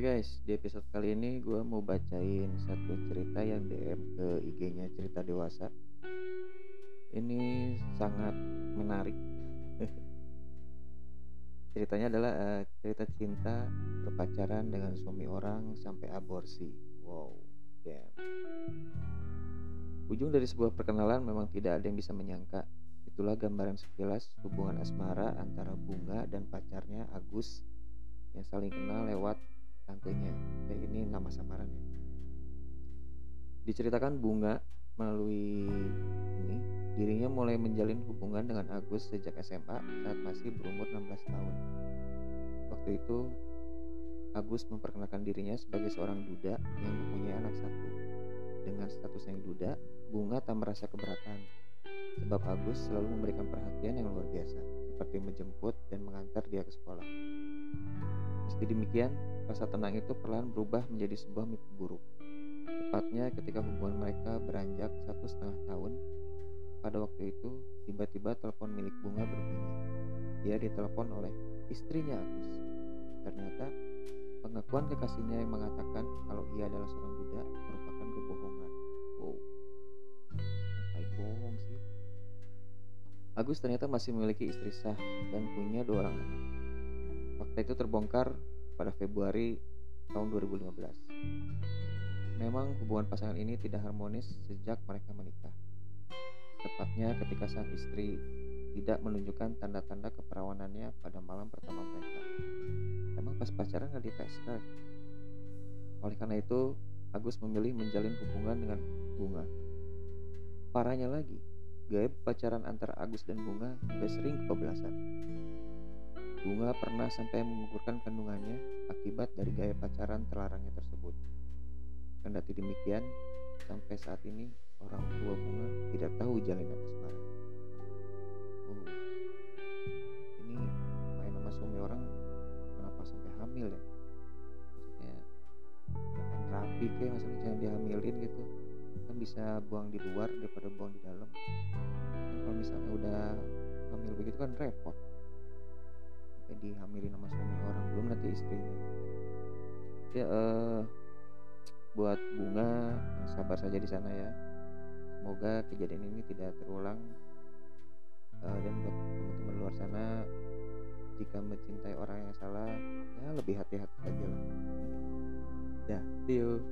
Guys, di episode kali ini gue mau bacain satu cerita yang DM ke IG-nya cerita dewasa. Ini sangat menarik. Ceritanya adalah uh, cerita cinta berpacaran dengan suami orang sampai aborsi. Wow, damn. Ujung dari sebuah perkenalan memang tidak ada yang bisa menyangka. Itulah gambaran sekilas hubungan asmara antara Bunga dan pacarnya Agus yang saling kenal lewat tantenya kayak ini nama samarannya diceritakan bunga melalui ini dirinya mulai menjalin hubungan dengan Agus sejak SMA saat masih berumur 16 tahun. Waktu itu Agus memperkenalkan dirinya sebagai seorang duda yang mempunyai anak satu. Dengan status yang duda Bunga tak merasa keberatan sebab Agus selalu memberikan perhatian yang luar biasa seperti menjemput dan mengantar dia ke sekolah Meski demikian, rasa tenang itu perlahan berubah menjadi sebuah mimpi buruk. Tepatnya ketika hubungan mereka beranjak satu setengah tahun, pada waktu itu tiba-tiba telepon milik bunga berbunyi. Dia ditelepon oleh istrinya Agus. Ternyata pengakuan kekasihnya yang mengatakan kalau ia adalah seorang duda merupakan kebohongan. Wow, ngapain bohong sih? Agus ternyata masih memiliki istri sah dan punya dua orang anak. Fakta itu terbongkar pada Februari tahun 2015. Memang hubungan pasangan ini tidak harmonis sejak mereka menikah. Tepatnya ketika sang istri tidak menunjukkan tanda-tanda keperawanannya pada malam pertama mereka. Emang pas pacaran nggak dites drive? Oleh karena itu, Agus memilih menjalin hubungan dengan Bunga. Parahnya lagi, gaya pacaran antara Agus dan Bunga juga sering kebablasan. Bunga pernah sampai mengukurkan kandungannya akibat dari gaya pacaran terlarangnya tersebut. Kendati demikian, sampai saat ini orang tua Bunga tidak tahu jalinan asmara. Oh, ini main nama suami orang kenapa sampai hamil ya? Maksudnya jangan rapi kayak maksudnya jangan dihamilin gitu kan bisa buang di luar daripada buang di dalam. Kan kalau misalnya udah hamil begitu kan repot sampai dihamilin sama suami orang belum nanti istrinya ya uh, buat bunga yang sabar saja di sana ya. Semoga kejadian ini tidak terulang uh, dan buat teman-teman luar sana jika mencintai orang yang salah ya lebih hati-hati saja lah. Dah see you